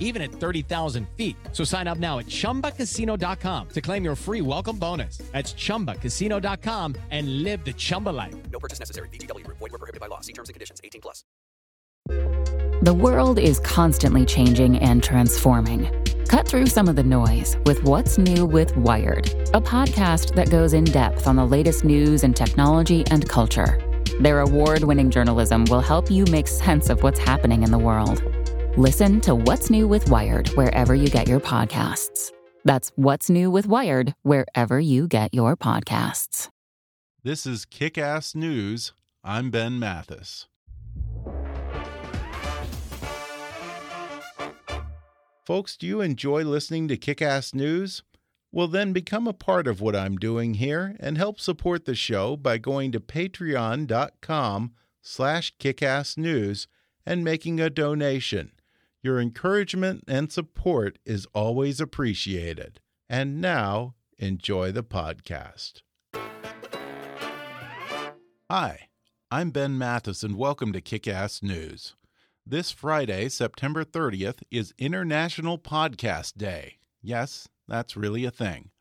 even at 30,000 feet. So sign up now at chumbacasino.com to claim your free welcome bonus. That's chumbacasino.com and live the Chumba life. No purchase necessary. VGW Group. Void were prohibited by law. See terms and conditions. 18 plus. The world is constantly changing and transforming. Cut through some of the noise with What's New with Wired, a podcast that goes in depth on the latest news and technology and culture. Their award winning journalism will help you make sense of what's happening in the world. Listen to What's New with Wired wherever you get your podcasts. That's What's New with Wired wherever you get your podcasts. This is Kick Ass News. I'm Ben Mathis. Folks, do you enjoy listening to Kick Ass News? Well, then become a part of what I'm doing here and help support the show by going to patreon.com slash kickassnews and making a donation. Your encouragement and support is always appreciated. And now, enjoy the podcast. Hi, I'm Ben Mathis, and welcome to Kick Ass News. This Friday, September 30th, is International Podcast Day. Yes, that's really a thing.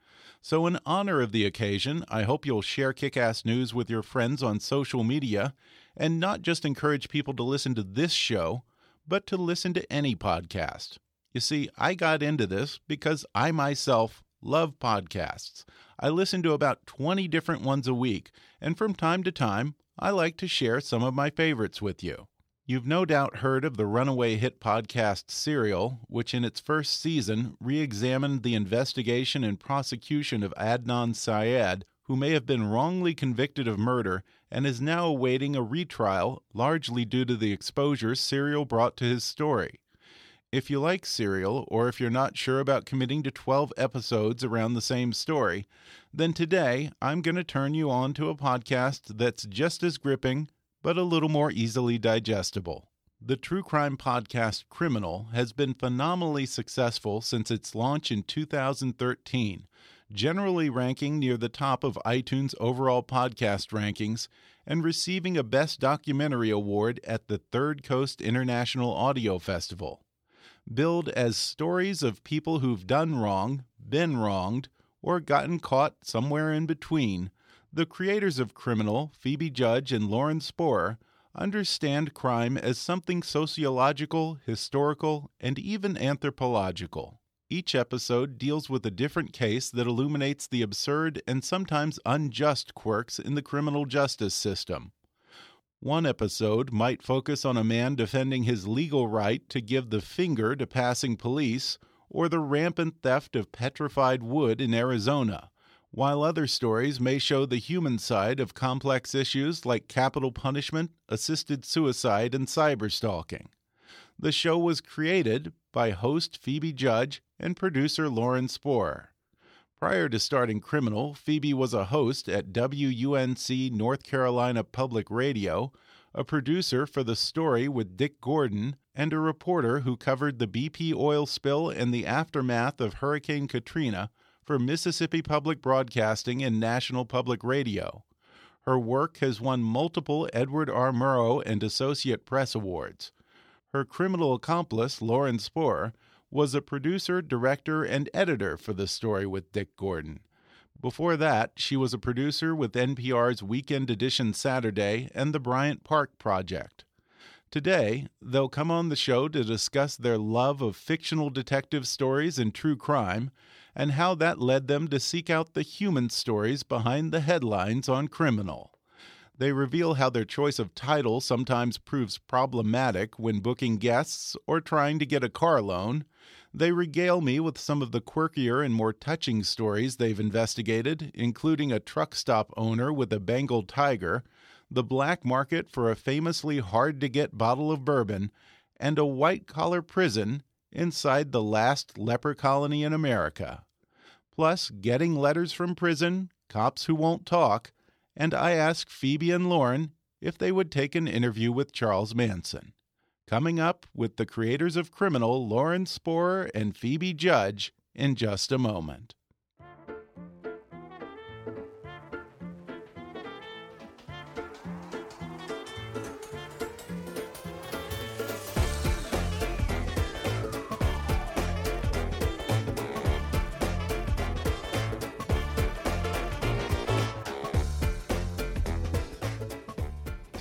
So, in honor of the occasion, I hope you'll share Kick Ass News with your friends on social media and not just encourage people to listen to this show, but to listen to any podcast. You see, I got into this because I myself love podcasts. I listen to about 20 different ones a week, and from time to time, I like to share some of my favorites with you. You've no doubt heard of the runaway hit podcast Serial, which in its first season re examined the investigation and prosecution of Adnan Syed, who may have been wrongly convicted of murder and is now awaiting a retrial, largely due to the exposure Serial brought to his story. If you like Serial, or if you're not sure about committing to 12 episodes around the same story, then today I'm going to turn you on to a podcast that's just as gripping but a little more easily digestible. The true crime podcast Criminal has been phenomenally successful since its launch in 2013, generally ranking near the top of iTunes' overall podcast rankings and receiving a Best Documentary Award at the Third Coast International Audio Festival. Billed as stories of people who've done wrong, been wronged, or gotten caught somewhere in between, the creators of Criminal, Phoebe Judge and Lauren Spohrer, understand crime as something sociological, historical, and even anthropological. Each episode deals with a different case that illuminates the absurd and sometimes unjust quirks in the criminal justice system. One episode might focus on a man defending his legal right to give the finger to passing police or the rampant theft of petrified wood in Arizona while other stories may show the human side of complex issues like capital punishment, assisted suicide, and cyberstalking. The show was created by host Phoebe Judge and producer Lauren Spohrer. Prior to starting Criminal, Phoebe was a host at WUNC North Carolina Public Radio, a producer for The Story with Dick Gordon, and a reporter who covered the BP oil spill and the aftermath of Hurricane Katrina for Mississippi Public Broadcasting and National Public Radio. Her work has won multiple Edward R. Murrow and Associate Press Awards. Her criminal accomplice, Lauren Spohrer, was a producer, director, and editor for The Story with Dick Gordon. Before that, she was a producer with NPR's Weekend Edition Saturday and the Bryant Park Project. Today, they'll come on the show to discuss their love of fictional detective stories and true crime and how that led them to seek out the human stories behind the headlines on Criminal. They reveal how their choice of title sometimes proves problematic when booking guests or trying to get a car loan. They regale me with some of the quirkier and more touching stories they've investigated, including a truck stop owner with a Bengal tiger, the black market for a famously hard to get bottle of bourbon, and a white collar prison inside the last leper colony in America plus getting letters from prison, cops who won't talk, and I asked Phoebe and Lauren if they would take an interview with Charles Manson. Coming up with the creators of Criminal, Lauren Spohrer and Phoebe Judge, in just a moment.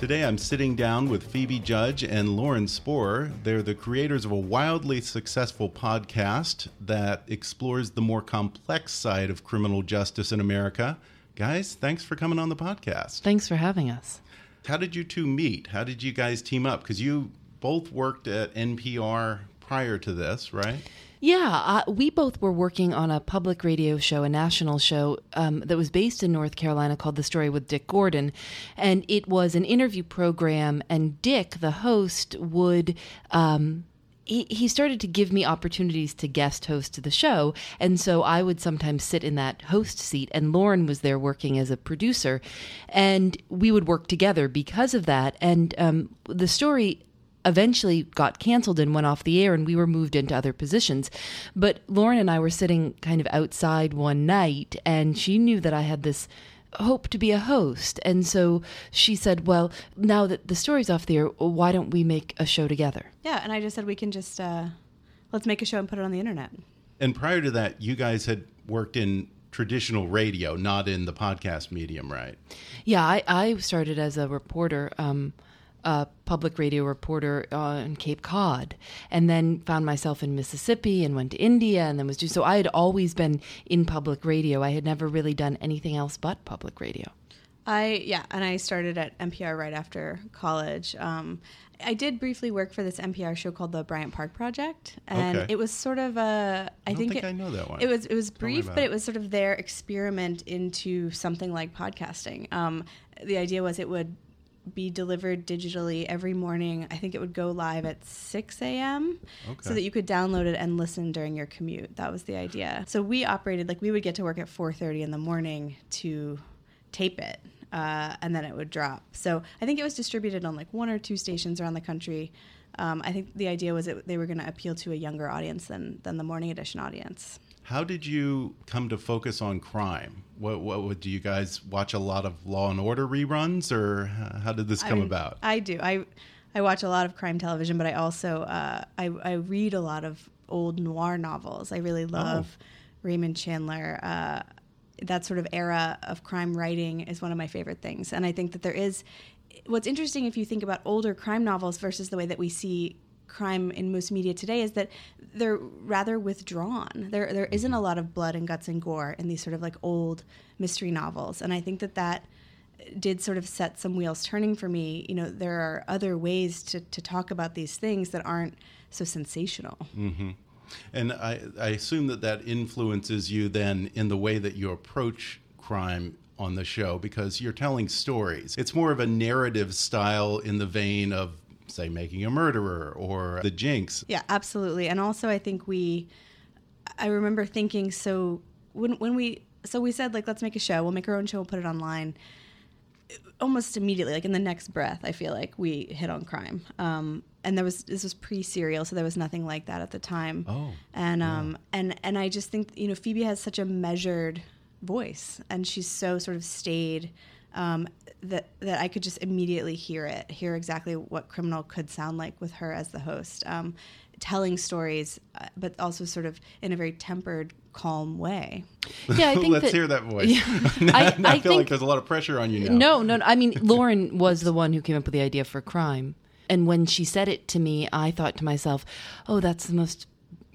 Today I'm sitting down with Phoebe Judge and Lauren Spohrer. They're the creators of a wildly successful podcast that explores the more complex side of criminal justice in America. Guys, thanks for coming on the podcast. Thanks for having us. How did you two meet? How did you guys team up? Because you both worked at NPR prior to this, right? Yeah, uh, we both were working on a public radio show, a national show um, that was based in North Carolina called The Story with Dick Gordon. And it was an interview program, and Dick, the host, would. Um, he, started to give me opportunities to guest host the show. And so I would sometimes sit in that host seat, and Lauren was there working as a producer. And we would work together because of that. And um, the story eventually got canceled and went off the air and we were moved into other positions. But Lauren and I were sitting kind of outside one night and she knew that I had this hope to be a host. And so she said, Well, now that the story's off the air, why don't we make a show together? Yeah, and I just said we can just uh, let's make a show and put it on the internet. And prior to that, you guys had worked in traditional radio, not in the podcast medium, right? Yeah, I, I started as a reporter. Um, a public radio reporter on Cape Cod, and then found myself in Mississippi and went to India, and then was so I had always been in public radio. I had never really done anything else but public radio. I yeah, and I started at NPR right after college. Um, I did briefly work for this NPR show called the Bryant Park Project, and Okay. it was sort of a. I, I don't think, think it, I know that one. It was it was Tell brief, but it. it was sort of their experiment into something like podcasting. Um, the idea was it would be delivered digitally every morning. I think it would go live at 6 a.m. Okay. so that you could download it and listen during your commute. That was the idea. So we operated like we would get to work at 4:30 in the morning to tape it, uh, and then it would drop. So I think it was distributed on like one or two stations around the country. Um, I think the idea was that they were going to appeal to a younger audience than than the morning edition audience. How did you come to focus on crime? What, what would do you guys watch a lot of Law and Order reruns, or how did this come I- about? I do. I I watch a lot of crime television, but I also uh, I, I read a lot of old noir novels. I really love Raymond Chandler. Uh, that sort of era of crime writing is one of my favorite things, and I think that there is. What's interesting if you think about older crime novels versus the way that we see crime in most media today is that they're rather withdrawn. There there mm-hmm. isn't a lot of blood and guts and gore in these sort of like old mystery novels, and I think that that did sort of set some wheels turning for me. You know, there are other ways to, to talk about these things that aren't so sensational. Mm-hmm. And I, I assume that that influences you then in the way that you approach crime on the show because you're telling stories. It's more of a narrative style in the vein of, say, Making a Murderer or The Jinx. Yeah, absolutely. And also, I think we, I remember thinking so when when we so we said like let's make a show. We'll make our own show. We'll put it online. Almost immediately, like in the next breath, I feel like we hit on crime. Um, and there was this was pre-serial, so there was nothing like that at the time. Oh, and um, and and I just think you know Phoebe has such a measured voice, and she's so sort of staid um, that that I could just immediately hear it, hear exactly what criminal could sound like with her as the host, um, telling stories, uh, but also sort of in a very tempered, calm way. Yeah, I think Let's that, hear that voice. Yeah. I, I, I feel like there's a lot of pressure on you now. No, no, no. I mean, Lauren was the one who came up with the idea for crime. And when she said it to me, I thought to myself, oh, that's the most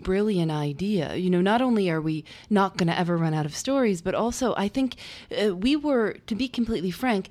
brilliant idea. You know, not only are we not going to ever run out of stories, but also I think uh, we were, to be completely frank,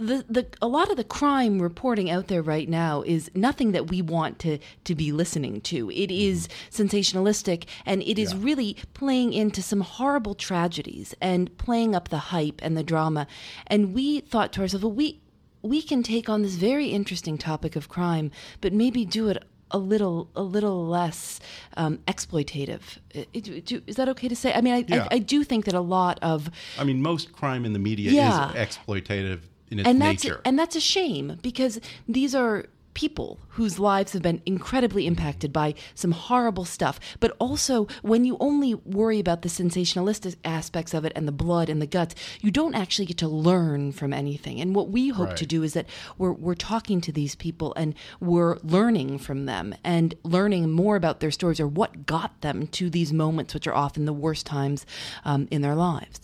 the, the a lot of the crime reporting out there right now is nothing that we want to to be listening to. It is sensationalistic and it is really playing into some horrible tragedies and playing up the hype and the drama. And we thought to ourselves, well, we we can take on this very interesting topic of crime, but maybe do it a little a little less um, exploitative. I- I- do- Is that okay to say? I mean, I, Yeah. I, I do think that a lot of I mean, most crime in the media Yeah. is exploitative in its and that's nature. and that's a shame because these are people whose lives have been incredibly impacted by some horrible stuff. But also when you only worry about the sensationalistic aspects of it and the blood and the guts you don't actually get to learn from anything. And what we hope to do is that we're we're talking to these people and we're learning from them and learning more about their stories or what got them to these moments which are often the worst times um, in their lives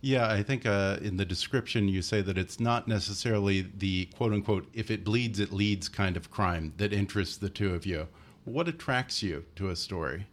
Yeah, I think uh, in the description you say that it's not necessarily the quote unquote, if it bleeds, it leads kind of crime that interests the two of you. What attracts you to a story?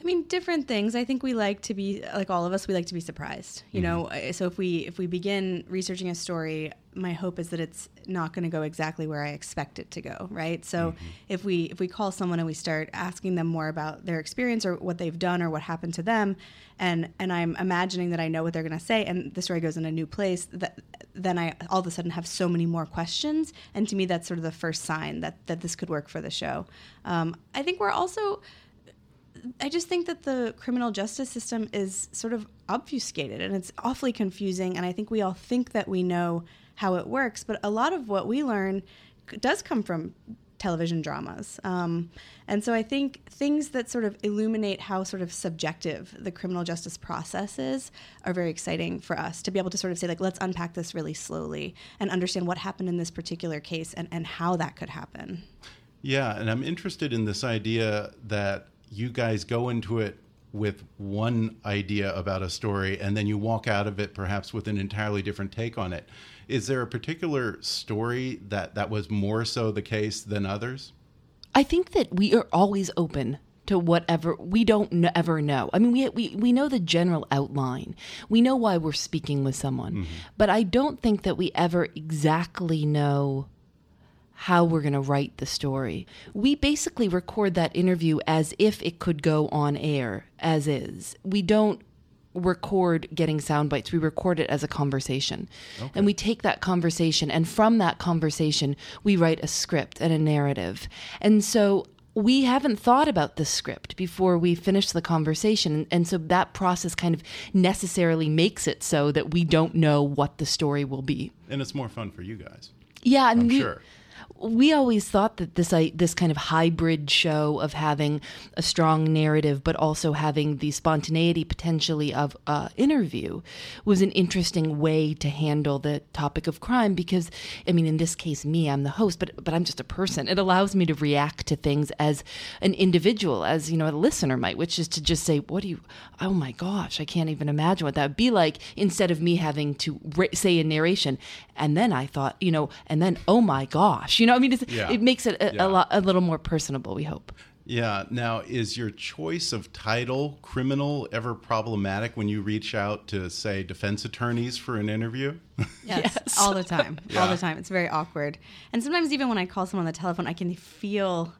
I mean, different things. I think we like to be like all of us. We like to be surprised. You know, Uh, so if we if we begin researching a story, my hope is that it's not going to go exactly where I expect it to go. Right. So if we if we call someone and we start asking them more about their experience or what they've done or what happened to them, and and I'm imagining that I know what they're going to say, and the story goes in a new place, that then I all of a sudden have so many more questions, and to me that's sort of the first sign that that this could work for the show. Um, I think we're also I just think that the criminal justice system is sort of obfuscated and it's awfully confusing. And I think we all think that we know how it works, but a lot of what we learn does come from television dramas. Um, and so I think things that sort of illuminate how sort of subjective the criminal justice process is are very exciting for us to be able to sort of say, like, let's unpack this really slowly and understand what happened in this particular case and, and how that could happen. Yeah, and I'm interested in this idea that you guys go into it with one idea about a story and then you walk out of it perhaps with an entirely different take on it. Is there a particular story that that was more so the case than others? I think that we are always open to whatever we don't kn- ever know. I mean, we, we we know the general outline. We know why we're speaking with someone, mm-hmm. but I don't think that we ever exactly know how we're going to write the story. We basically record that interview as if it could go on air as is. We don't record getting sound bites. We record it as a conversation. And we take that conversation and from that conversation we write a script and a narrative. And so we haven't thought about the script before we finish the conversation and so that process kind of necessarily makes it so that we don't know what the story will be. And it's more fun for you guys. Yeah, and I'm we, sure. We always thought that this I, this kind of hybrid show of having a strong narrative but also having the spontaneity potentially of uh, interview was an interesting way to handle the topic of crime because I mean in this case me I'm the host but but I'm just a person. It allows me to react to things as an individual as you know a listener might which is to just say what do you oh my gosh I can't even imagine what that would be like instead of me having to ra- say a narration. And then I thought you know and then oh my gosh you know I mean it's, Yeah. it makes it a, Yeah. a lot a little more personable we hope Yeah. Now, is your choice of title criminal ever problematic when you reach out to, say, defense attorneys for an interview? Yes, all the time, all the time. It's very awkward, and sometimes even when I call someone on the telephone, I can feel,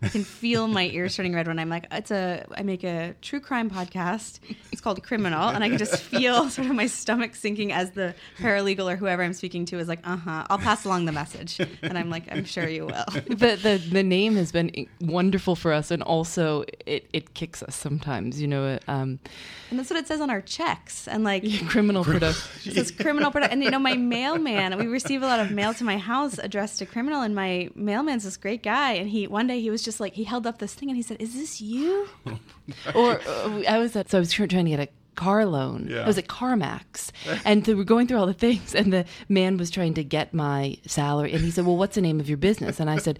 I can feel my ears turning red when I'm like, it's a, I make a true crime podcast. It's called Criminal, and I can just feel sort of my stomach sinking as the paralegal or whoever I'm speaking to is like, uh huh, I'll pass along the message, and I'm like, I'm sure you will. the, the the name has been wonderful for us and also it, it kicks us sometimes you know um, And that's what it says on our checks, and like. criminal production It says criminal product, and you know my mailman. We receive a lot of mail to my house addressed to criminal, and my mailman's this great guy. And he one day he was just like he held up this thing and he said, "Is this you?" or uh, I was at so I was trying to get a car loan. Yeah. I was at CarMax, and so we're going through all the things, and the man was trying to get my salary, and he said, "Well, what's the name of your business?" And I said.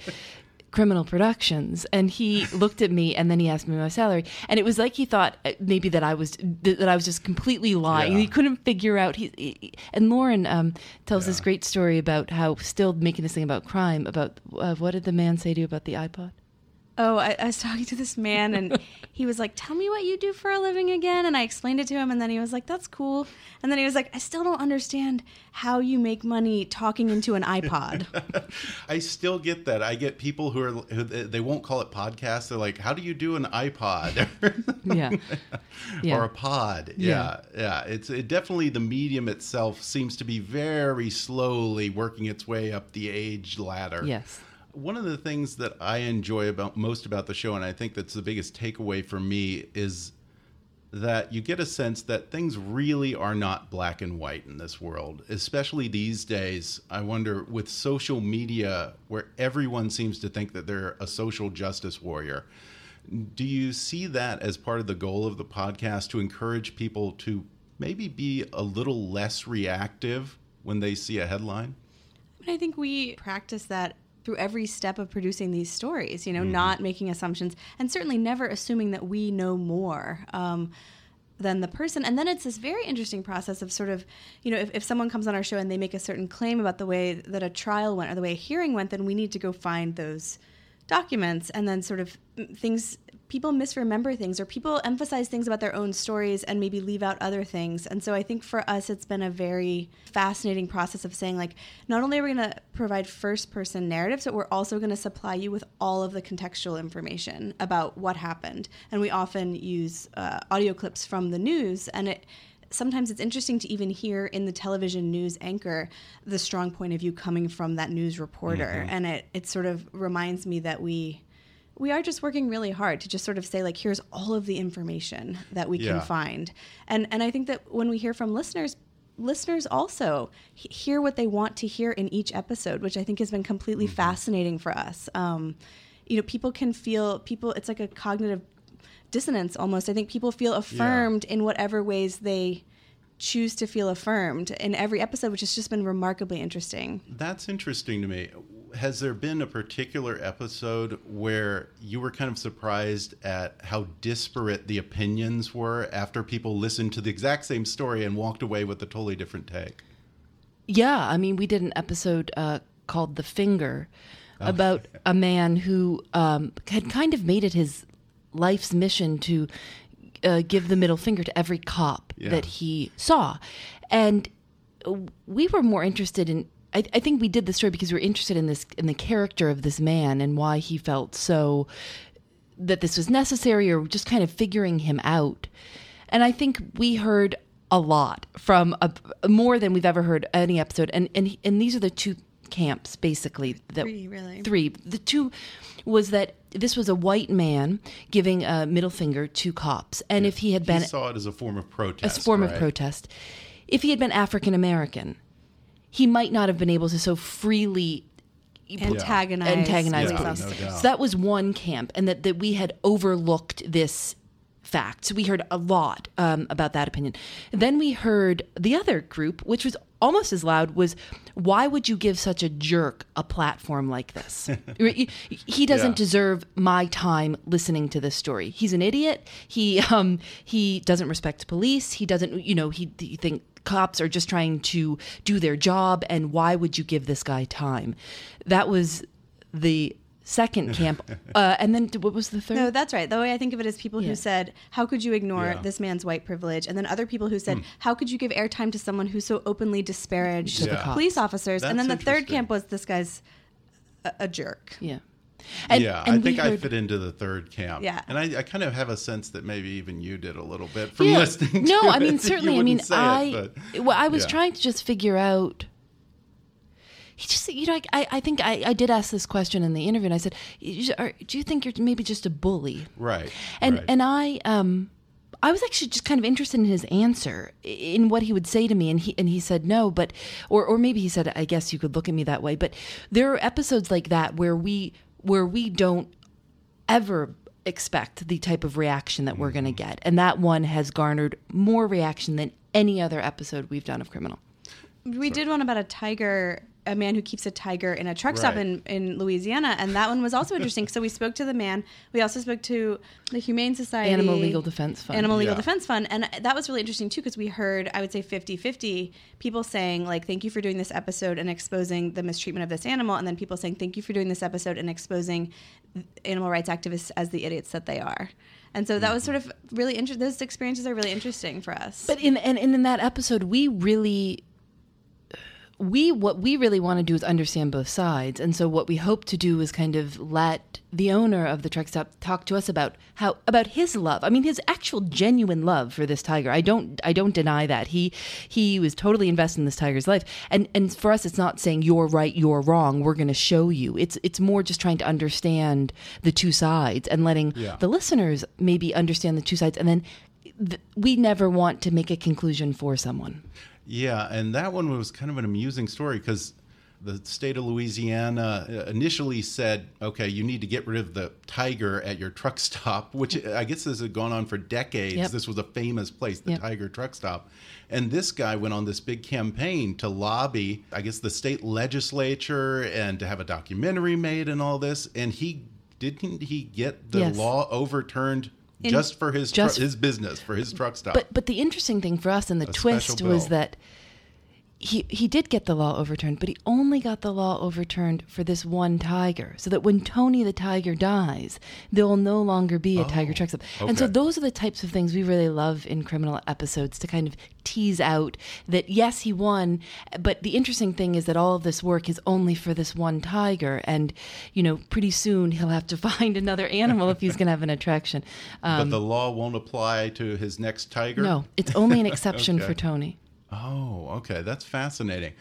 Criminal Productions, and he looked at me, and then he asked me my salary, and it was like he thought uh, maybe that I was that I was just completely lying. Yeah. He couldn't figure out. He, he and Lauren um, tells this great story about how still making this thing about crime. About uh, what did the man say to you about the iPod? Oh, I, I was talking to this man, and he was like, "Tell me what you do for a living again." And I explained it to him, and then he was like, "That's cool." And then he was like, "I still don't understand how you make money talking into an iPod." I still get that. I get people who are who, they won't call it podcast. They're like, "How do you do an iPod?" Yeah, yeah. or a pod. Yeah, yeah. It's it definitely the medium itself seems to be very slowly working its way up the age ladder. Yes. One of the things that I enjoy about most about the show, and I think that's the biggest takeaway for me, is that you get a sense that things really are not black and white in this world, especially these days. I wonder with social media, where everyone seems to think that they're a social justice warrior. Do you see that as part of the goal of the podcast to encourage people to maybe be a little less reactive when they see a headline? I think we practice that through every step of producing these stories, you know, not making assumptions and certainly never assuming that we know more. Um, than the person. And then it's this very interesting process of sort of, you know, if, if someone comes on our show and they make a certain claim about the way that a trial went or the way a hearing went, then we need to go find those documents and then sort of mm, things people misremember things or people emphasize things about their own stories and maybe leave out other things. And so I think for us, it's been a very fascinating process of saying, like, not only are we going to provide first person narratives, but we're also going to supply you with all of the contextual information about what happened. And we often use uh, audio clips from the news, and it sometimes it's interesting to even hear in the television news anchor the strong point of view coming from that news reporter and it, it sort of reminds me that we we are just working really hard to just sort of say like here's all of the information that we Yeah. can find. And and i think that when we hear from listeners listeners also hear what they want to hear in each episode which i think has been completely fascinating for us. Um, you know people can feel people it's like a cognitive dissonance almost. I think people feel affirmed in whatever ways they choose to feel affirmed in every episode which has just been remarkably interesting. That's interesting to me. Has there been a particular episode where you were kind of surprised at how disparate the opinions were after people listened to the exact same story and walked away with a totally different take? Yeah, I mean, we did an episode uh, called "The Finger" about a man who um, had kind of made it his life's mission to uh, give the middle finger to every cop Yeah. that he saw, and we were more interested in. I, I think we did the story because we were interested in this in the character of this man and why he felt so that this was necessary or just kind of figuring him out. And I think we heard a lot from a, more than we've ever heard any episode. And and and these are the two camps basically that Three, really. three. The two was that this was a white man giving a middle finger to cops, and if he had been he saw it as a form of protest, a protest. form of protest. If he had been African American, he might not have been able to so freely antagonize antagonize Yeah, police. no so that was one camp, and that, that we had overlooked this fact. So we heard a lot um, about that opinion. Then we heard the other group, which was almost as loud, was why would you give such a jerk a platform like this? he he doesn't Yeah. deserve my time listening to this story. He's an idiot. He um he doesn't respect police. He doesn't you know he, he think cops are just trying to do their job and why would you give this guy time? That was the second camp. uh, and then what was the third? No, that's right. The way I think of it is people Yeah. who said, "How could you ignore Yeah. this man's white privilege?" And then other people who said, "How could you give airtime to someone who so openly disparaged To the cops. police officers?" and then the third camp was this guy's a, a jerk. yeah. And, yeah, and I we think I fit into the third camp. Yeah. and I, I kind of have a sense that maybe even you did a little bit from Yeah. listening. No, to I mean You certainly. I mean, I it, but- well, I was yeah. trying to just figure out. He just, you know, I, I think I, I did ask this question in the interview, and I said, are- "Do you think you're maybe just a bully?" right, And right. and I um I was actually just kind of interested in his answer in what he would say to me and he and he said no but or or maybe he said I guess you could look at me that way but there are episodes like that where we where we don't ever expect the type of reaction that we're going to get and that one has garnered more reaction than any other episode we've done of criminal We did one about a tiger, a man who keeps a tiger in a truck stop Right. in, in Louisiana, and that one was also interesting. So we spoke to the man. We also spoke to the Humane Society, Animal Legal Defense Fund. Animal Legal Yeah. Defense Fund, and that was really interesting too because we heard, I would say, 50-50 people saying like, "Thank you for doing this episode and exposing the mistreatment of this animal," and then people saying, "Thank you for doing this episode and exposing animal rights activists as the idiots that they are." And so that was sort of really interesting. Those experiences are really interesting for us. But in and, and in that episode, we really we what we really want to do is understand both sides. And so what we hope to do is kind of let the owner of the truck stop talk to us about how about his love. I mean his actual genuine love for this tiger. I don't i don't deny that. He he was totally invested in this tiger's life. And and for us it's not saying you're right you're wrong we're going to show you. It's it's more just trying to understand the two sides and letting Yeah. the listeners maybe understand the two sides. And then th- we never want to make a conclusion for someone Yeah, and that one was kind of an amusing story because the state of Louisiana uh, initially said, okay, you need to get rid of the tiger at your truck stop, which I guess this had gone on for decades. Yep. This was a famous place, the Yep. Tiger Truck Stop. And this guy went on this big campaign to lobby, I guess, the state legislature and to have a documentary made and all this. And he didn't he get the Yes. law overturned just for his just- tru- his business, for his truck stop. But but the interesting thing for us and the A twist was that he he did get the law overturned, but he only got the law overturned for this one tiger. So that when Tony the tiger dies, there will no longer be a tiger truck stop. And so those are the types of things we really love in criminal episodes to kind of tease out that yes, he won, but the interesting thing is that all of this work is only for this one tiger, and you know, pretty soon he'll have to find another animal if he's going to have an attraction. Um, but the law won't apply to his next tiger? no, it's only an exception Okay. for Tony. Oh, okay. That's fascinating.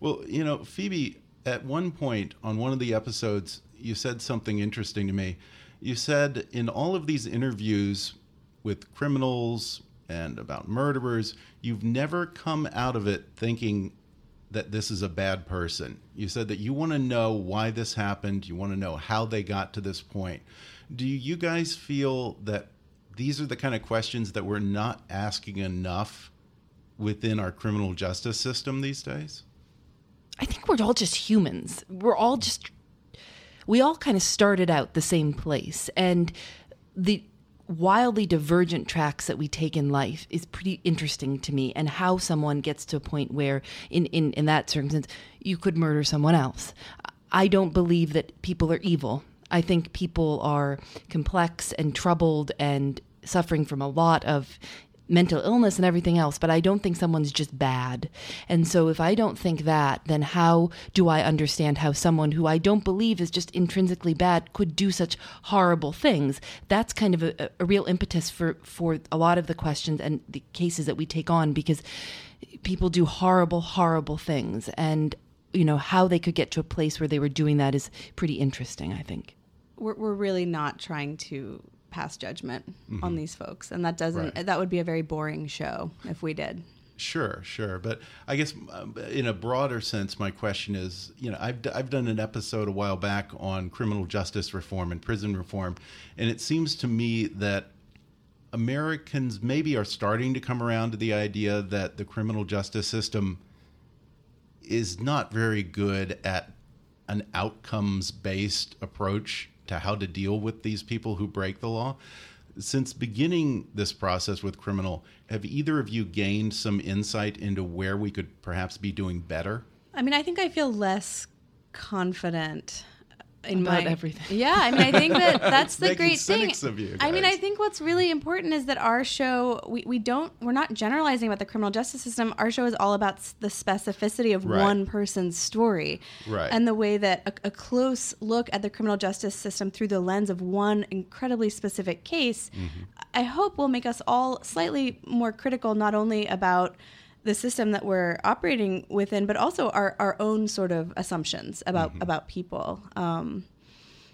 Well, you know, Phoebe, at one point on one of the episodes, you said something interesting to me. You said in all of these interviews with criminals and about murderers, you've never come out of it thinking that this is a bad person. You said that you want to know why this happened, you want to know how they got to this point. Do you guys feel that these are the kind of questions that we're not asking enough within our criminal justice system these days? I think we're all just humans. We're all just we all kind of started out the same place and the wildly divergent tracks that we take in life is pretty interesting to me and how someone gets to a point where in in in that circumstance you could murder someone else. I don't believe that people are evil. I think people are complex and troubled and suffering from a lot of mental illness and everything else, but I don't think someone's just bad. And so if I don't think that, then how do I understand how someone who I don't believe is just intrinsically bad could do such horrible things? That's kind of a, a real impetus for, for a lot of the questions and the cases that we take on because people do horrible, horrible things. And, you know, how they could get to a place where they were doing that is pretty interesting, I think. we're, we're really not trying to pass judgment on these folks and that doesn't Mm-hmm. Right. that would be a very boring show if we did Sure, sure. But I guess um, in a broader sense, my question is you know, I've, I've done an episode a while back on criminal justice reform and prison reform, and it seems to me that Americans maybe are starting to come around to the idea that the criminal justice system is not very good at an outcomes based approach to how to deal with these people who break the law. Since beginning this process with criminal, have either of you gained some insight into where we could perhaps be doing better? i mean i think i feel less confident in About my everything. yeah i mean i think that that's the great thing of you i mean i think what's really important is that our show we, we don't we're not generalizing about the criminal justice system our show is all about the specificity of Right. one person's story Right. and the way that a, a close look at the criminal justice system through the lens of one incredibly specific case mm-hmm. i hope will make us all slightly more critical not only about the system that we're operating within, but also our, our own sort of assumptions about about people. Um,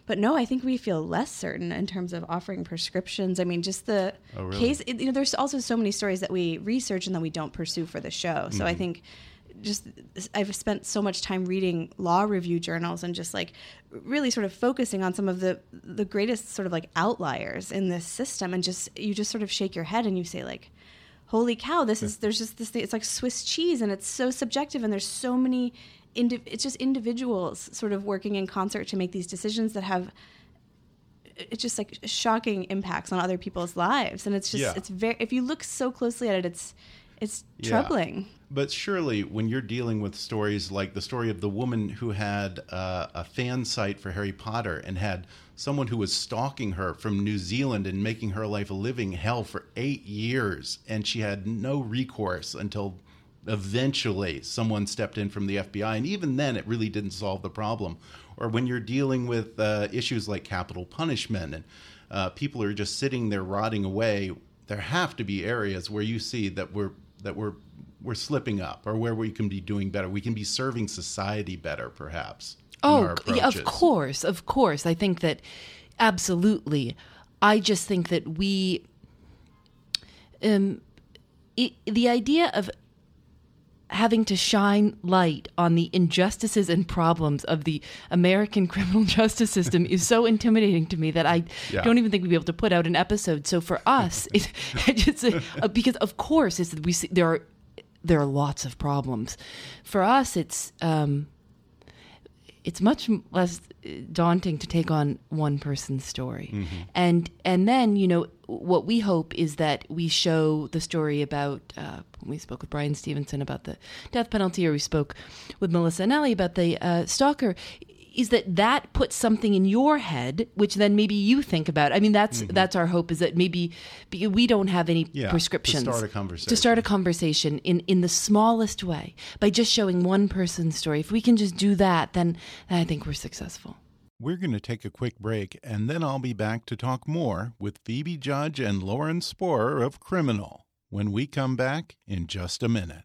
but no, I think we feel less certain in terms of offering prescriptions. I mean, just the Oh, really? case. You know, there's also so many stories that we research and then we don't pursue for the show. So I think just I've spent so much time reading law review journals and just like really sort of focusing on some of the the greatest sort of like outliers in this system and just you just sort of shake your head and you say like holy cow this is there's just this thing it's like swiss cheese and it's so subjective and there's so many indi- it's just individuals sort of working in concert to make these decisions that have it's just like shocking impacts on other people's lives and it's just Yeah. it's very if you look so closely at it it's it's Yeah. troubling But surely, when you're dealing with stories like the story of the woman who had uh, a fan site for Harry Potter and had someone who was stalking her from New Zealand and making her life a living hell for eight years, and she had no recourse until eventually someone stepped in from the FBI, and even then, it really didn't solve the problem. Or when you're dealing with uh, issues like capital punishment and uh, people are just sitting there rotting away, there have to be areas where you see that we're that we're we're slipping up, or where we can be doing better. We can be serving society better, perhaps. Oh, yeah, of course, of course. I think that absolutely. I just think that we, um, it, the idea of having to shine light on the injustices and problems of the American criminal justice system is so intimidating to me that I Yeah. don't even think we'd be able to put out an episode. So for us, it, it's uh, because of course it's we see, there are there are lots of problems. For us, it's. Um, it's much less uh, daunting to take on one person's story. And and then you know what we hope is that we show the story about uh, we spoke with Bryan Stevenson about the death penalty or we spoke with melissa Anelli about the uh, stalker is that that puts something in your head which then maybe you think about. I mean that's mm-hmm. that's our hope is that maybe we don't have any Yeah, to prescriptions start a conversation. to start a conversation. in in the smallest way by just showing one person's story. If we can just do that then i think we're successful. We're going to take a quick break, and then I'll be back to talk more with Phoebe Judge and Lauren Spohrer of Criminal when we come back in just a minute.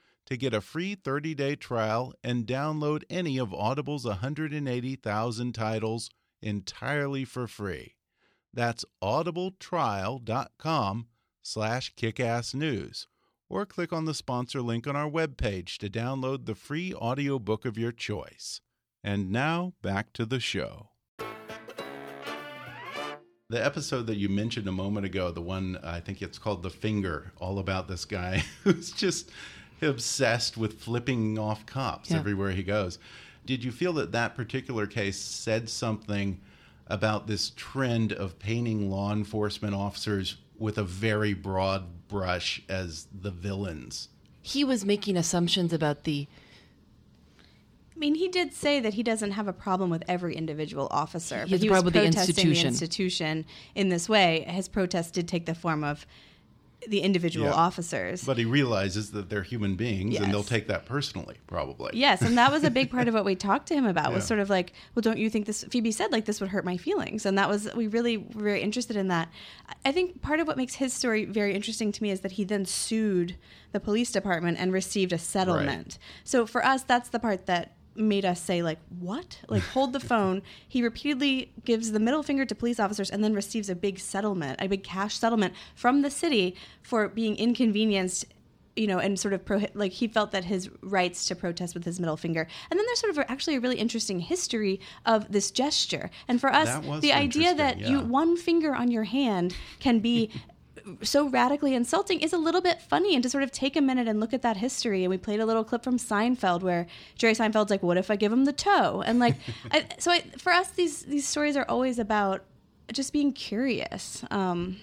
to get a free 30-day trial and download any of Audible's 180,000 titles entirely for free. That's audibletrial.com slash kickassnews. Or click on the sponsor link on our webpage to download the free audiobook of your choice. And now, back to the show. The episode that you mentioned a moment ago, the one I think it's called The Finger, all about this guy who's just obsessed with flipping off cops Yeah. everywhere he goes. Did you feel that that particular case said something about this trend of painting law enforcement officers with a very broad brush as the villains? he was making assumptions about the I mean, he did say that he doesn't have a problem with every individual officer. He but he was problem with the protesting institution. the institution in this way. His protest did take the form of the individual Yeah. officers. But he realizes that they're human beings and they'll take that personally, probably. Yes, and that was a big part of what we talked to him about was sort of like, well, don't you think this? Phoebe said like this would hurt my feelings, and that was we really were very interested in that. I- I think part of what makes his story very interesting to me is that he then sued the police department and received a settlement. So for us, that's the part that made us say like what like hold the phone he repeatedly gives the middle finger to police officers and then receives a big settlement a big cash settlement from the city for being inconvenienced you know, and sort of pro- like he felt that his rights to protest with his middle finger. And then there's sort of a, actually a really interesting history of this gesture. And for us, the idea that interesting, you one finger on your hand can be so radically insulting is a little bit funny and to sort of take a minute and look at that history and we played a little clip from Seinfeld where Jerry Seinfeld's like what if I give him the toe and like I, so I, for us these these stories are always about just being curious um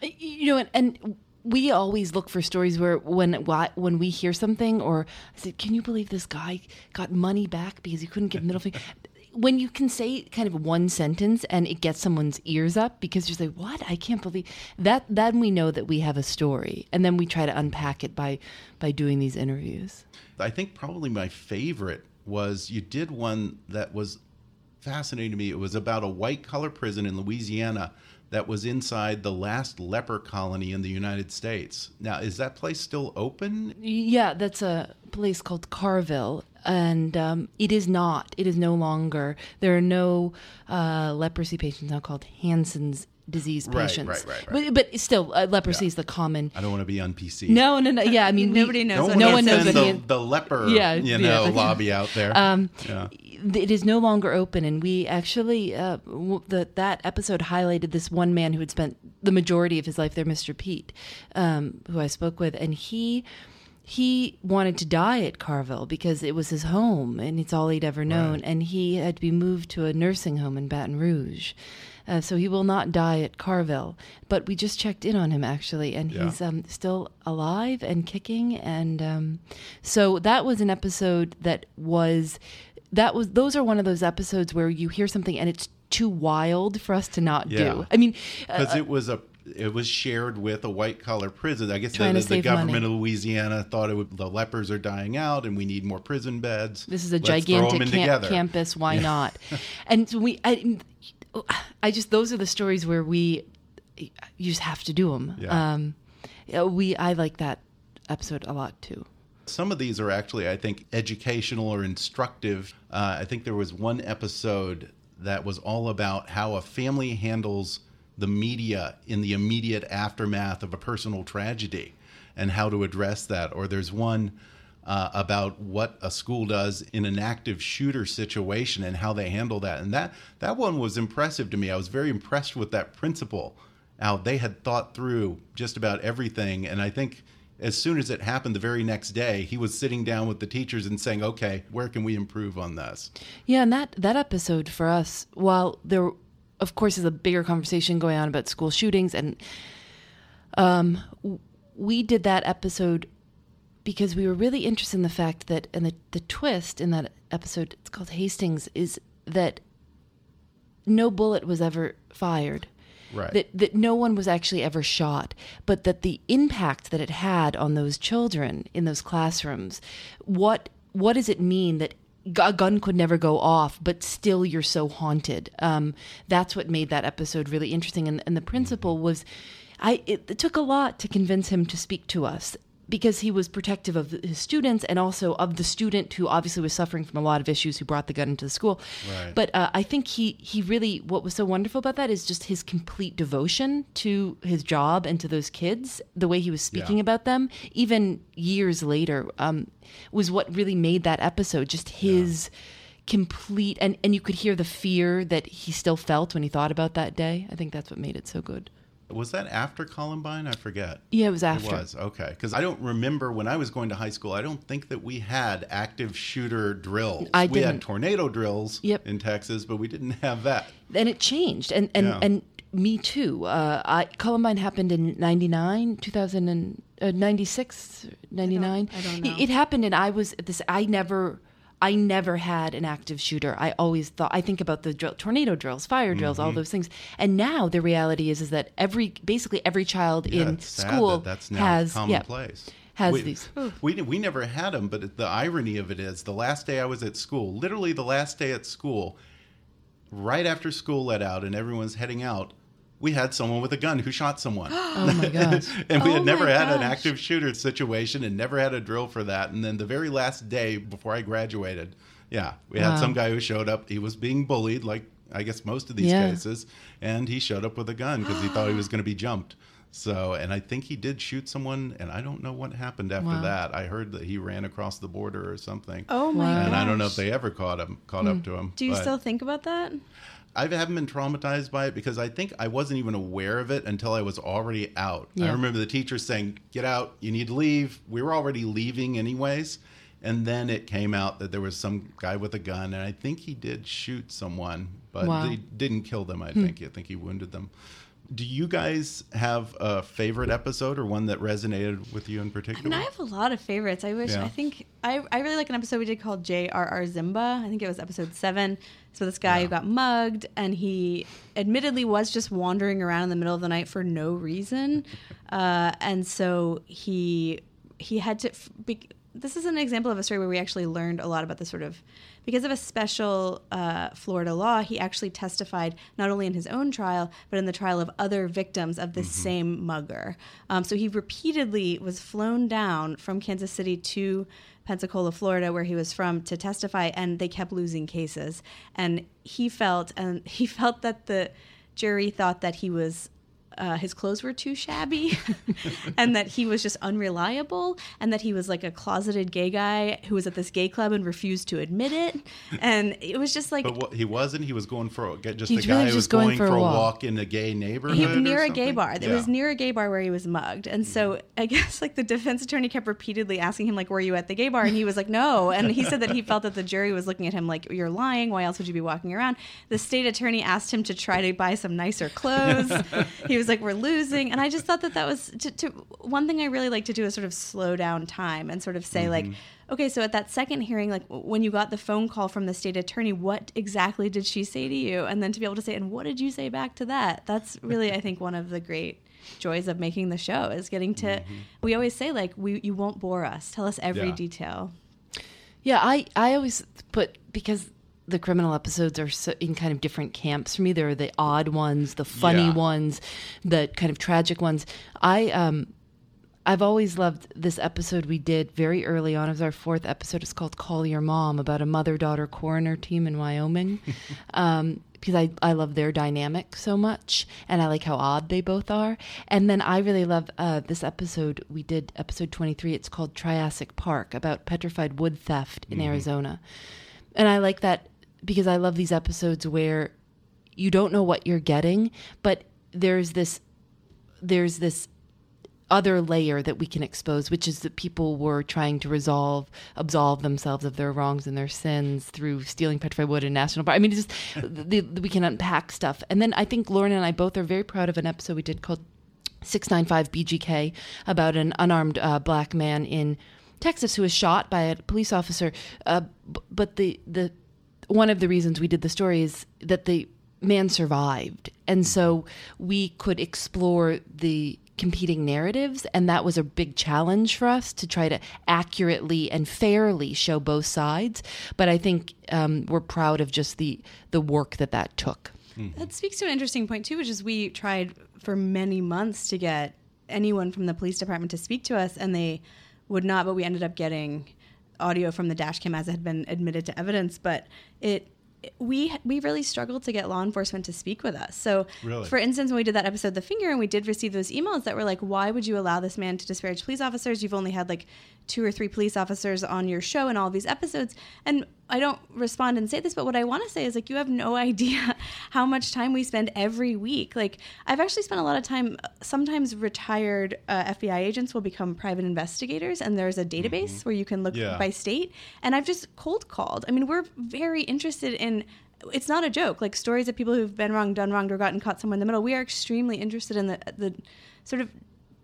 you know and, and we always look for stories where when why- when we hear something or I said, "Can you believe this guy got money back because he couldn't give middle finger?" When you can say kind of one sentence and it gets someone's ears up because you're like, "What? I can't believe that." Then we know that we have a story, and then we try to unpack it by by doing these interviews. I think probably my favorite was you did one that was fascinating to me. It was about a white collar prison in Louisiana that was inside the last leper colony in the United States. Now, is that place still open? Yeah, that's a place called Carville, and um, it is not. It is no longer. There are no uh, leprosy patients now called Hansen's disease patients. right, right, right. But, but still, uh, leprosy is the common. I don't want to be on PC. No, no, no. Yeah, I mean, we- Nobody knows Don't no one knows the, he- the leper, Yeah, you know, but- lobby out there. Um, yeah. it is no longer open and we actually uh, w- the, that episode highlighted this one man who had spent the majority of his life there mr pete um, who i spoke with and he he wanted to die at carville because it was his home and it's all he'd ever known Right. and he had to be moved to a nursing home in baton rouge uh, so he will not die at Carville, but we just checked in on him actually, and Yeah. he's um, still alive and kicking. And um, so that was an episode that was that was those are one of those episodes where you hear something and it's too wild for us to not Yeah. do. I mean, uh, because it was a it was shared with a white collar prison. I guess the, the, the government money. of Louisiana thought it would, the lepers are dying out and we need more prison beds. this is a Let's gigantic camp- campus. Why not? and so we, I, I just those are the stories where we you just have to do them. Yeah. Um, we I like that episode a lot too. Some of these are actually, I think, educational or instructive. Uh, I think there was one episode that was all about how a family handles the media in the immediate aftermath of a personal tragedy and how to address that. Or there's one uh, about what a school does in an active shooter situation and how they handle that. And that, that one was impressive to me. I was very impressed with that principal, how they had thought through just about everything. And I think as soon as it happened the very next day, he was sitting down with the teachers and saying, okay, where can we improve on this? Yeah, and that that episode for us, while there, of course, is a bigger conversation going on about school shootings, and um, w- we did that episode because we were really interested in the fact that, and the the twist in that episode, it's called Hastings, is that no bullet was ever fired. Right. That that no one was actually ever shot, but that the impact that it had on those children in those classrooms, what what does it mean that a gun could never go off, but still you're so haunted? Um, that's what made that episode really interesting. And, and the principal was, I it, it took a lot to convince him to speak to us because he was protective of his students and also of the student who obviously was suffering from a lot of issues who brought the gun into the school. Right. But uh, I think he he really what was so wonderful about that is just his complete devotion to his job and to those kids. The way he was speaking Yeah. about them, even years later, um, was what really made that episode just his. complete and and you could hear the fear that he still felt when he thought about that day i think that's what made it so good Was that after Columbine? I forget. yeah it was after It was okay because I don't remember when I was going to high school. I don't think that we had active shooter drills. I we had didn't. tornado drills Yep. in Texas, but we didn't have that. and it changed and and Yeah. and me too uh I, columbine happened in 99 2000 and uh, 96 99 I don't know. It, it happened and i was at this i never I never had an active shooter. I always thought I think about the drill, tornado drills, fire drills, Mm-hmm. all those things. And now the reality is is that every basically every child Yeah, in it's sad school that that's now has yeah, commonplace. has we, these. We we never had them, but the irony of it is, the last day I was at school, literally the last day at school, right after school let out and everyone's heading out, we had someone with a gun who shot someone. Oh my gosh. and we Oh had never my had an active shooter situation and never had a drill for that. And then the very last day before I graduated, yeah, we had Wow. some guy who showed up. He was being bullied, like I guess most of these Yeah. cases, and he showed up with a gun because he thought he was going to be jumped. So, and I think he did shoot someone, and I don't know what happened after Wow. that. I heard that he ran across the border or something. Oh my Wow. And I don't know if they ever caught him, caught up hmm. to him. Do you but- still think about that? I haven't been traumatized by it because I think I wasn't even aware of it until I was already out. I remember the teacher saying, "Get out! You need to leave." We were already leaving anyways, and then it came out that there was some guy with a gun, and I think he did shoot someone, but Wow. he didn't kill them. I hmm. think I think he wounded them. Do you guys have a favorite episode or one that resonated with you in I particular? mean, I have a lot of favorites. I wish. Yeah. I think I, I really like an episode we did called J.R.R. Zimba. I think it was episode seven. So this guy who got mugged, and he admittedly was just wandering around in the middle of the night for no reason, uh, and so he he had to. f- Be, this is an example of a story where we actually learned a lot about the sort of because of a special uh, Florida law. He actually testified not only in his own trial but in the trial of other victims of this same mugger. Um, so he repeatedly was flown down from Kansas City to Pensacola, Florida, where he was from, to testify, and they kept losing cases. And he felt and he felt that the jury thought that he was uh, his clothes were too shabby and that he was just unreliable and that he was like a closeted gay guy who was at this gay club and refused to admit it and it was just like But what, he wasn't. He was going for a, just He's a guy really who was going going for for a a walk. walk in a gay neighborhood. he, or near a gay something? bar. It was near a gay bar where he was mugged, and so I guess like the defense attorney kept repeatedly asking him like, "Were you at the gay bar?" And he was like, "No." And he said that he felt that the jury was looking at him like, "You're lying. Why else would you be walking around?" The state attorney asked him to try to buy some nicer clothes. he was like, "We're losing," and I just thought that that was to, to one thing I really like to do is sort of slow down time and sort of say like. Mm-hmm. Okay, so at that second hearing, like when you got the phone call from the state attorney, what exactly did she say to you? And then to be able to say, and what did you say back to that? That's really, I think, one of the great joys of making the show is getting to. Mm-hmm. We always say like, we you won't bore us. Tell us every Yeah. detail. Yeah, I, I always put because the criminal episodes are so, in kind of different camps for me. There are the odd ones, the funny Yeah. ones, the kind of tragic ones. I um I've always loved this episode we did very early on. It was our fourth episode. It's called Call Your Mom about a mother daughter coroner team in Wyoming. um, because I, I love their dynamic so much and I like how odd they both are. And then I really love uh, this episode. We did episode 23. It's called Triassic Park about petrified wood theft in Arizona. And I like that because I love these episodes where you don't know what you're getting, but there's this there's this other layer that we can expose, which is that people were trying to resolve, absolve themselves of their wrongs and their sins through stealing petrified wood in national park. I mean, it's just the, the, we can unpack stuff. And then I think Lauren and I both are very proud of an episode we did called 695 BGK about an unarmed uh, black man in Texas who was shot by a police officer. Uh, b- but the the one of the reasons we did the story is that the man survived, and so we could explore the competing narratives and that was a big challenge for us to try to accurately and fairly show both sides. But i think um, we're proud of just the the work that that took. That speaks to an interesting point too, which is we tried for many months to get anyone from the police department to speak to us, and they would not. But we ended up getting audio from the dash cam as it had been admitted to evidence. But it we we really struggled to get law enforcement to speak with us. So, Really? for instance, when we did that episode, The Finger, and we did receive those emails that were like, "Why would you allow this man to disparage police officers? You've only had like two or three police officers on your show in all these episodes." And I don't respond and say this, but what I want to say is like, you have no idea how much time we spend every week. Like, I've actually spent a lot of time. Sometimes retired uh, FBI agents will become private investigators, and there's a database where you can look Yeah. by state. And I've just cold called. I mean, we're very interested in. It's not a joke. Like stories of people who've been wrong, done wrong, or gotten caught somewhere in the middle. We are extremely interested in the the sort of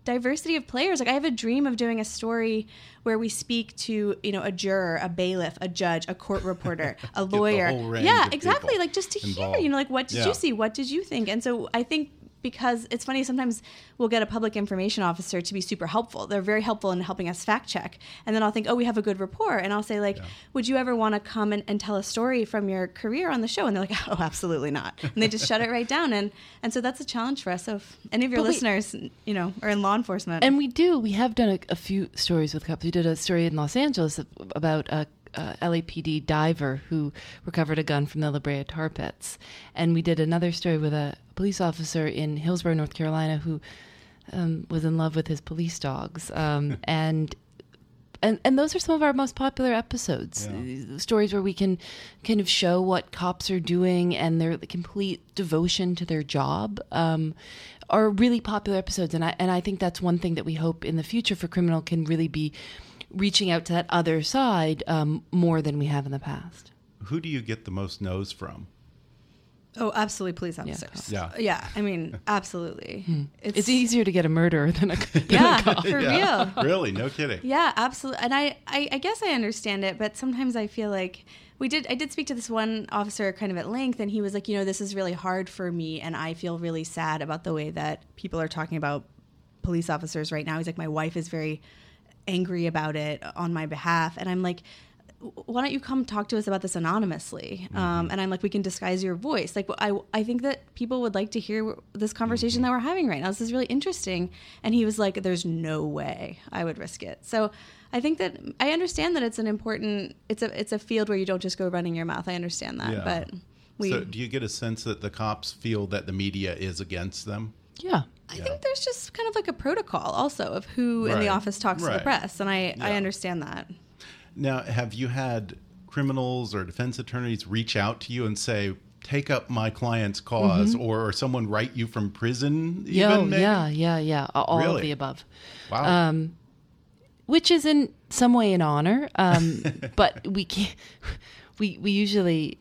diversity of players. Like I have a dream of doing a story where we speak to, you know, a juror, a bailiff, a judge, a court reporter, a lawyer. yeah, exactly. Like just to hear, you know, like what did Yeah. you see? What did you think? And so I think because it's funny sometimes we'll get a public information officer to be super helpful. They're very helpful in helping us fact check. And then i'll think oh we have a good report and i'll say like would you ever want to come and, and tell a story from your career on the show? And they're like oh absolutely not. And they just shut it right down. And and so that's a challenge for us so if any of your But wait- listeners you know are in law enforcement. And we do. We have done a, a few stories with cops. We did a story in Los Angeles about a, a LAPD diver who recovered a gun from the La Brea tar pits, and we did another story with a police officer in Hillsborough, North Carolina, who um, was in love with his police dogs, um, and. And, and those are some of our most popular episodes. Uh, Stories where we can kind of show what cops are doing and their complete devotion to their job um, are really popular episodes. And I, and I think that's one thing that we hope in the future for Criminal can really be reaching out to that other side um, more than we have in the past. Who do you get the most no's from? oh absolutely police officers Yeah. yeah i mean absolutely It's, easier to get a murderer than a, than a yeah cop. for real really? No kidding. Yeah, absolutely. And I, I, I guess I understand it, but sometimes I feel like we did. I did speak to this one officer kind of at length, and he was like, you know, this is really hard for me, and I feel really sad about the way that people are talking about police officers right now. He's like, my wife is very angry about it on my behalf, and I'm like. Why don't you come talk to us about this anonymously? Um, and I'm like, we can disguise your voice. Like, I, I think that people would like to hear this conversation that we're having right now. This is really interesting. And he was like, there's no way I would risk it. So I think that I understand that it's an important, it's a, it's a field where you don't just go running your mouth. I understand that, Yeah. but We, so, do you get a sense that the cops feel that the media is against them? Yeah. I think there's just kind of like a protocol also of who in the office talks to the press, and I, I understand that. Now, have you had criminals or defense attorneys reach out to you and say, "Take up my client's because or, or someone write you from prison? Mm-hmm. Yeah, even, maybe? yeah, yeah, yeah. All Really? of the above. Wow. Um, which is in some way an honor, um, but we can't. We we usually.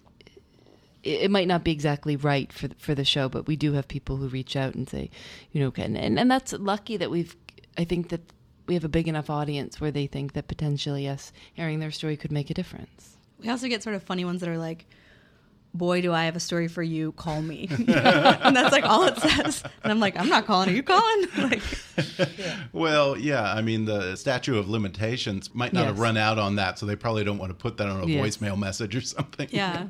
It might not be exactly right for the- for the show, but we do have people who reach out and say, you know, and and, and that's lucky that we've. I think that we have a big enough audience where they think that potentially us hearing their story could make a difference. We also get sort of funny ones that are like, "Boy, do I have a story for you? Call me," and that's like all it says. And I'm like, "I'm not calling. Are you calling?" like, Well, yeah. I mean, the statute of limitations might not have run out on that, so they probably don't want to put that on a Yes. voicemail message or something. Yeah.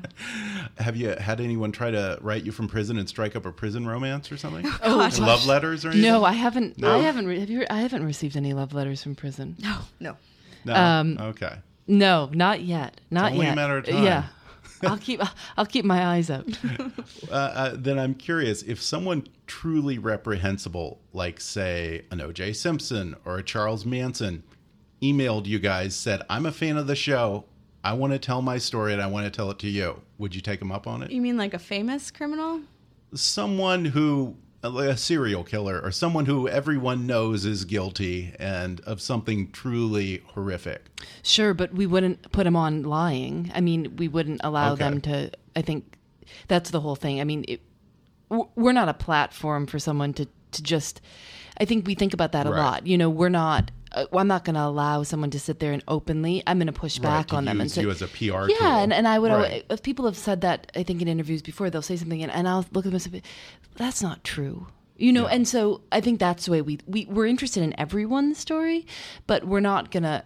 have you had anyone try to write you from prison and strike up a prison romance or something? Oh, love letters or anything? No, I haven't. No? I haven't. Re- have you? I haven't received any love letters from prison. no, no. No. um, okay. No, not yet. Not only a yet. matter of time. Yeah. I'll keep I'll keep my eyes out. Uh, uh, then I'm curious if someone truly reprehensible, like say an O.J. Simpson or a Charles Manson, emailed you guys said, "I'm a fan of the show. I want to tell my story and I want to tell it to you." Would you take them up on it? You mean like a famous criminal? Someone who, like a serial killer, or someone who everyone knows is guilty and of something truly horrific. Sure, but we wouldn't put them on lying. I mean, we wouldn't allow Okay. them to. I think that's the whole thing. I mean, it, we're not a platform for someone to to just. I think we think about that a Right. lot. You know, we're not. Uh, I'm not going to allow someone to sit there and openly. I'm going to push back to on them and say, you as a PR Yeah, tool. and, and I would. Right. always, if people have said that, I think in interviews before, they'll say something, and, and I'll look at them and say, "That's not true." You know, and so I think that's the way we, we we're interested in everyone's story, but we're not gonna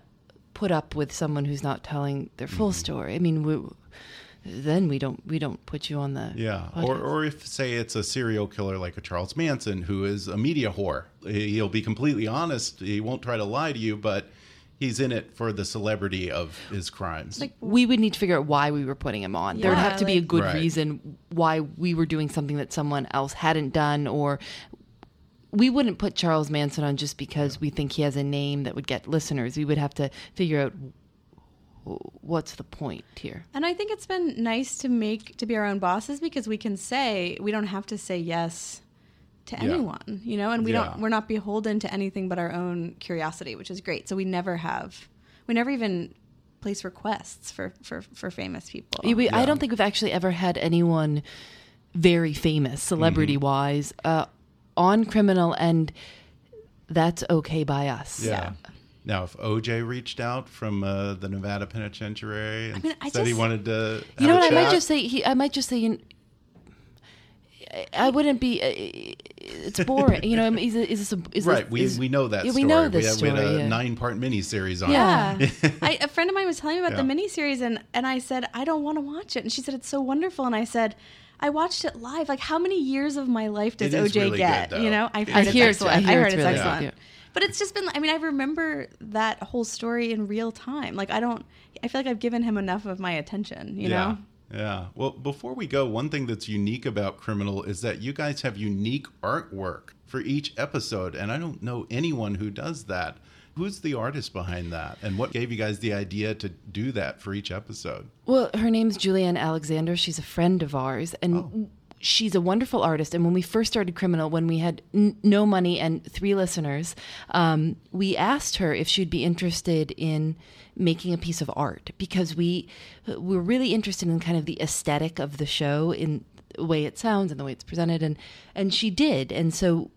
put up with someone who's not telling their full Mm-hmm. story. I mean, we, then we don't we don't put you on the Yeah, or, podcast. or if say it's a serial killer like a Charles Manson who is a media whore, he'll be completely honest. He won't try to lie to you, but he's in it for the celebrity of his crimes. Like, we would need to figure out why we were putting him on. there would have to be a good Right. reason why we were doing something that someone else hadn't done, or we wouldn't put Charles Manson on just because we think he has a name that would get listeners. We would have to figure out w- what's the point here. And I think it's been nice to make to be our own bosses because we can say we don't have to say yes to Yeah. anyone, you know, and we Yeah. don't we're not beholden to anything but our own curiosity, which is great. So we never have we never even place requests for for for famous people. Yeah, I don't think we've actually ever had anyone very famous, celebrity wise, uh, on criminal, and that's okay by us. yeah. Now, if OJ reached out from uh, the Nevada Penitentiary and mean, I said he wanted to, You know have what? a I might just say he. I might just say. You I- I wouldn't be. uh, It's boring. You know. I mean, is, it- is this a, is right? This, we, is- we know that. Yeah, story. we know this had, story. We had a yeah. nine-part miniseries on it. Yeah. Yeah. I, a friend of mine was telling me about the Yeah. miniseries, and, and I said, I don't want to watch it. And she said, It's so wonderful. And I said, I watched it live. Like, how many years of my life does OJ really get? good, you know, I've heard I it's hear it's- excellent. I hear heard it's it's really excellent. Good. But it's just been, I mean, I remember that whole story in real time. Like, I don't, I feel like I've given him enough of my attention, you know? Yeah. Well, before we go, one thing that's unique about Criminal is that you guys have unique artwork for each episode, and I don't know anyone who does that. Who's the artist behind that, and what gave you guys the idea to do that for each episode? Well, her name's Julienne Alexander. She's a friend of ours, and Oh. She's a wonderful artist. And when we first started Criminal, when we had n- no money and three listeners, um, we asked her if she'd be interested in making a piece of art because we we're really interested in kind of the aesthetic of the show in the way it sounds and the way it's presented, and and she did, and so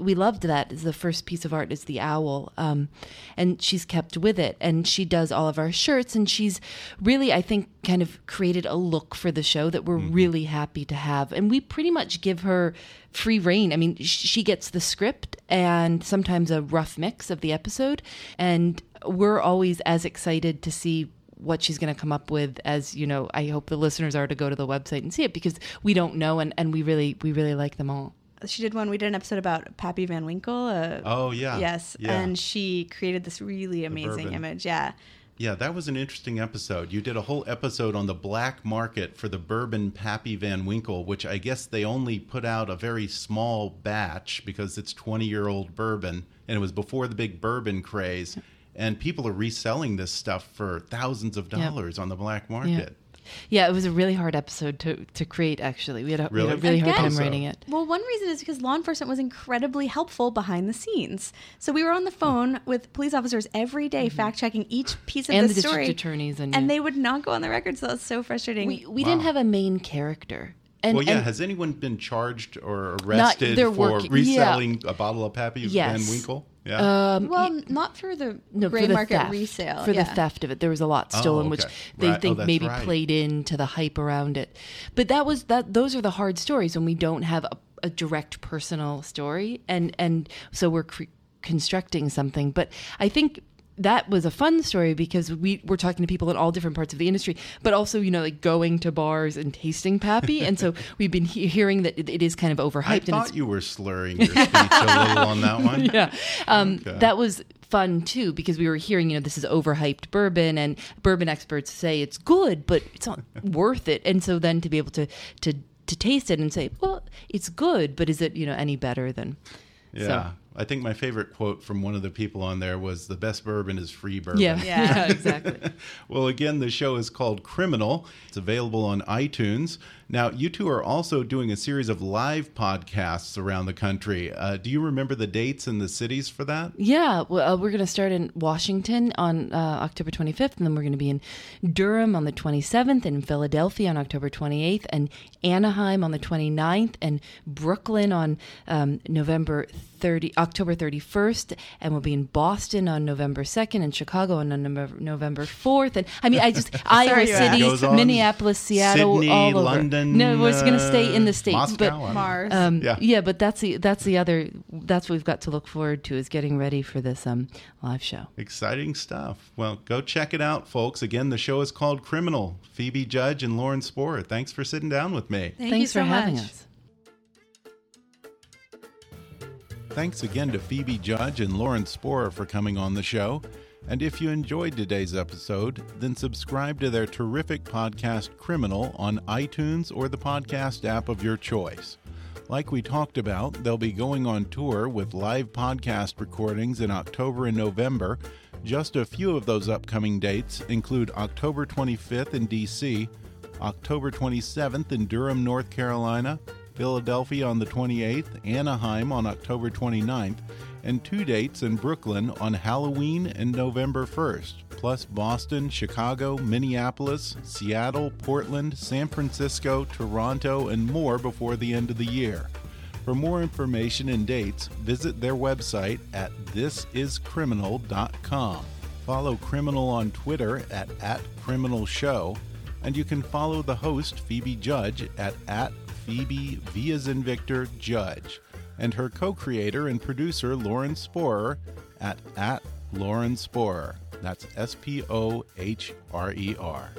we loved that. The first piece of art is the owl, um, and she's kept with it. And she does all of our shirts, and she's really, I think, kind of created a look for the show that we're really happy to have. And we pretty much give her free rein. I mean, sh- she gets the script and sometimes a rough mix of the episode, and we're always as excited to see what she's going to come up with as you know i hope the listeners are to go to the website and see it because we don't know and, and we really we really like them all She did one, we did an episode about Pappy Van Winkle. Uh, Oh yeah. Yes, Yeah. and she created this really amazing image. Yeah, Yeah, that was an interesting episode. You did a whole episode on the black market for the bourbon Pappy Van Winkle, which I guess they only put out a very small batch because it's 20 year old bourbon and it was before the big bourbon craze. And people are reselling this stuff for thousands of dollars on the black market. Yeah, it was a really hard episode to, to create, actually. We had a we had a Really? really hard time So- writing it. Well, one reason is because law enforcement was incredibly helpful behind the scenes. So we were on the phone with police officers every day, fact checking each piece of Mm-hmm. And the, the district story. attorneys and- and yeah. they would not go on the record. So that's so frustrating. We, we didn't have a main character. And, well, yeah. and- has anyone been charged or arrested for working- reselling a bottle of Pappy Yes. Van Winkle? Yeah. Um, well, not for the no, gray for the market theft, resale. for yeah. the theft of it. There was a lot oh, stolen, which okay. they Right. Oh, think that's maybe right. played into the hype around it. But that was that. Those are the hard stories when we don't have a, a direct personal story, and and so we're cre- constructing something. But I think. That was a fun story because we were talking to people in all different parts of the industry, but also, you know, like going to bars and tasting Pappy. and so we've been he- hearing that it, it is kind of overhyped. I and thought you were slurring your speech a little on that one. yeah. Um, Okay. That was fun too because we were hearing, you know, this is overhyped bourbon, and bourbon experts say it's good, but it's not worth it. And so then to be able to to to taste it and say, well, it's good, but is it you know any better than? Yeah. I think my favorite quote from one of the people on there was the best bourbon is free bourbon. Yeah, Yeah. yeah, exactly. Well, again, the show is called Criminal. It's available on iTunes. Now, you two are also doing a series of live podcasts around the country. Uh, do you remember the dates and the cities for that? Yeah, well, uh, we're going to start in Washington on uh, October 25th, and then we're going to be in Durham on the 27th, and in Philadelphia on October 28th, and Anaheim on the 29th, and Brooklyn on um, November 30, October 31st, and we'll be in Boston on November 2nd, and Chicago on November, November 4th, and I mean, I just Iowa you City, Minneapolis, Seattle, Sydney, all over. London, No, we're just going to stay in the uh, states, Moscow, but I. Mars. um, Yeah. yeah. but that's the that's the other that's what we've got to look forward to is getting ready for this um live show. Exciting stuff. Well, go check it out, folks. Again, the show is called Criminal. Phoebe Judge and Lauren Spohrer. Thanks for sitting down with me. Thank Thanks you so for having much. us. Thanks again to Phoebe Judge and Lauren Spohrer for coming on the show. And if you enjoyed today's episode, then subscribe to their terrific podcast, Criminal, on iTunes or the podcast app of your choice. Like we talked about, they'll be going on tour with live podcast recordings in October and November. Just a few of those upcoming dates include October 25th in D.C., October 27th in Durham, North Carolina, Philadelphia on the 28th, Anaheim on October 29th, and two dates in Brooklyn on Halloween and November 1st, plus Boston, Chicago, Minneapolis, Seattle, Portland, San Francisco, Toronto, and more before the end of the year. For more information and dates, visit their website at thisiscriminal.com. Follow Criminal on Twitter at, at and you can follow the host, Phoebe Judge, at, at Phoebe V as in Victor Judge, and her co creator and producer, Lauren Spohrer, at, at Lauren Spohrer. That's S P O H R E R.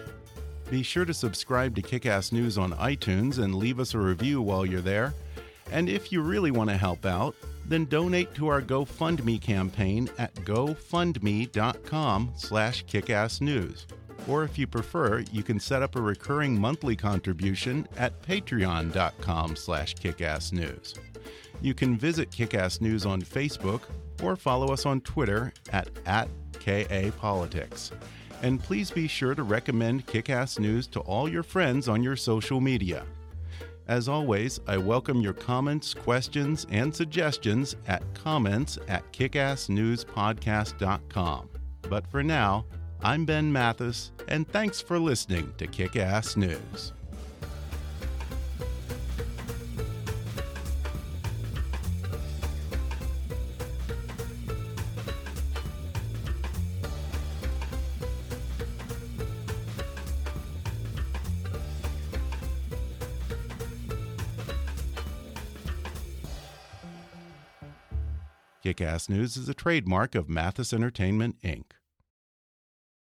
Be sure to subscribe to Kickass News on iTunes and leave us a review while you're there. And if you really want to help out, then donate to our GoFundMe campaign at gofundme.com slash kickassnews. Or if you prefer, you can set up a recurring monthly contribution at patreon.com slash kickassnews. You can visit Kickass News on Facebook or follow us on Twitter at, at KAPolitics. And please be sure to recommend Kickass News to all your friends on your social media. As always, I welcome your comments, questions, and suggestions at comments at kickassnewspodcast.com. But for now, I'm Ben Mathis, and thanks for listening to Kickass News. Kickass News is a trademark of Mathis Entertainment, Inc.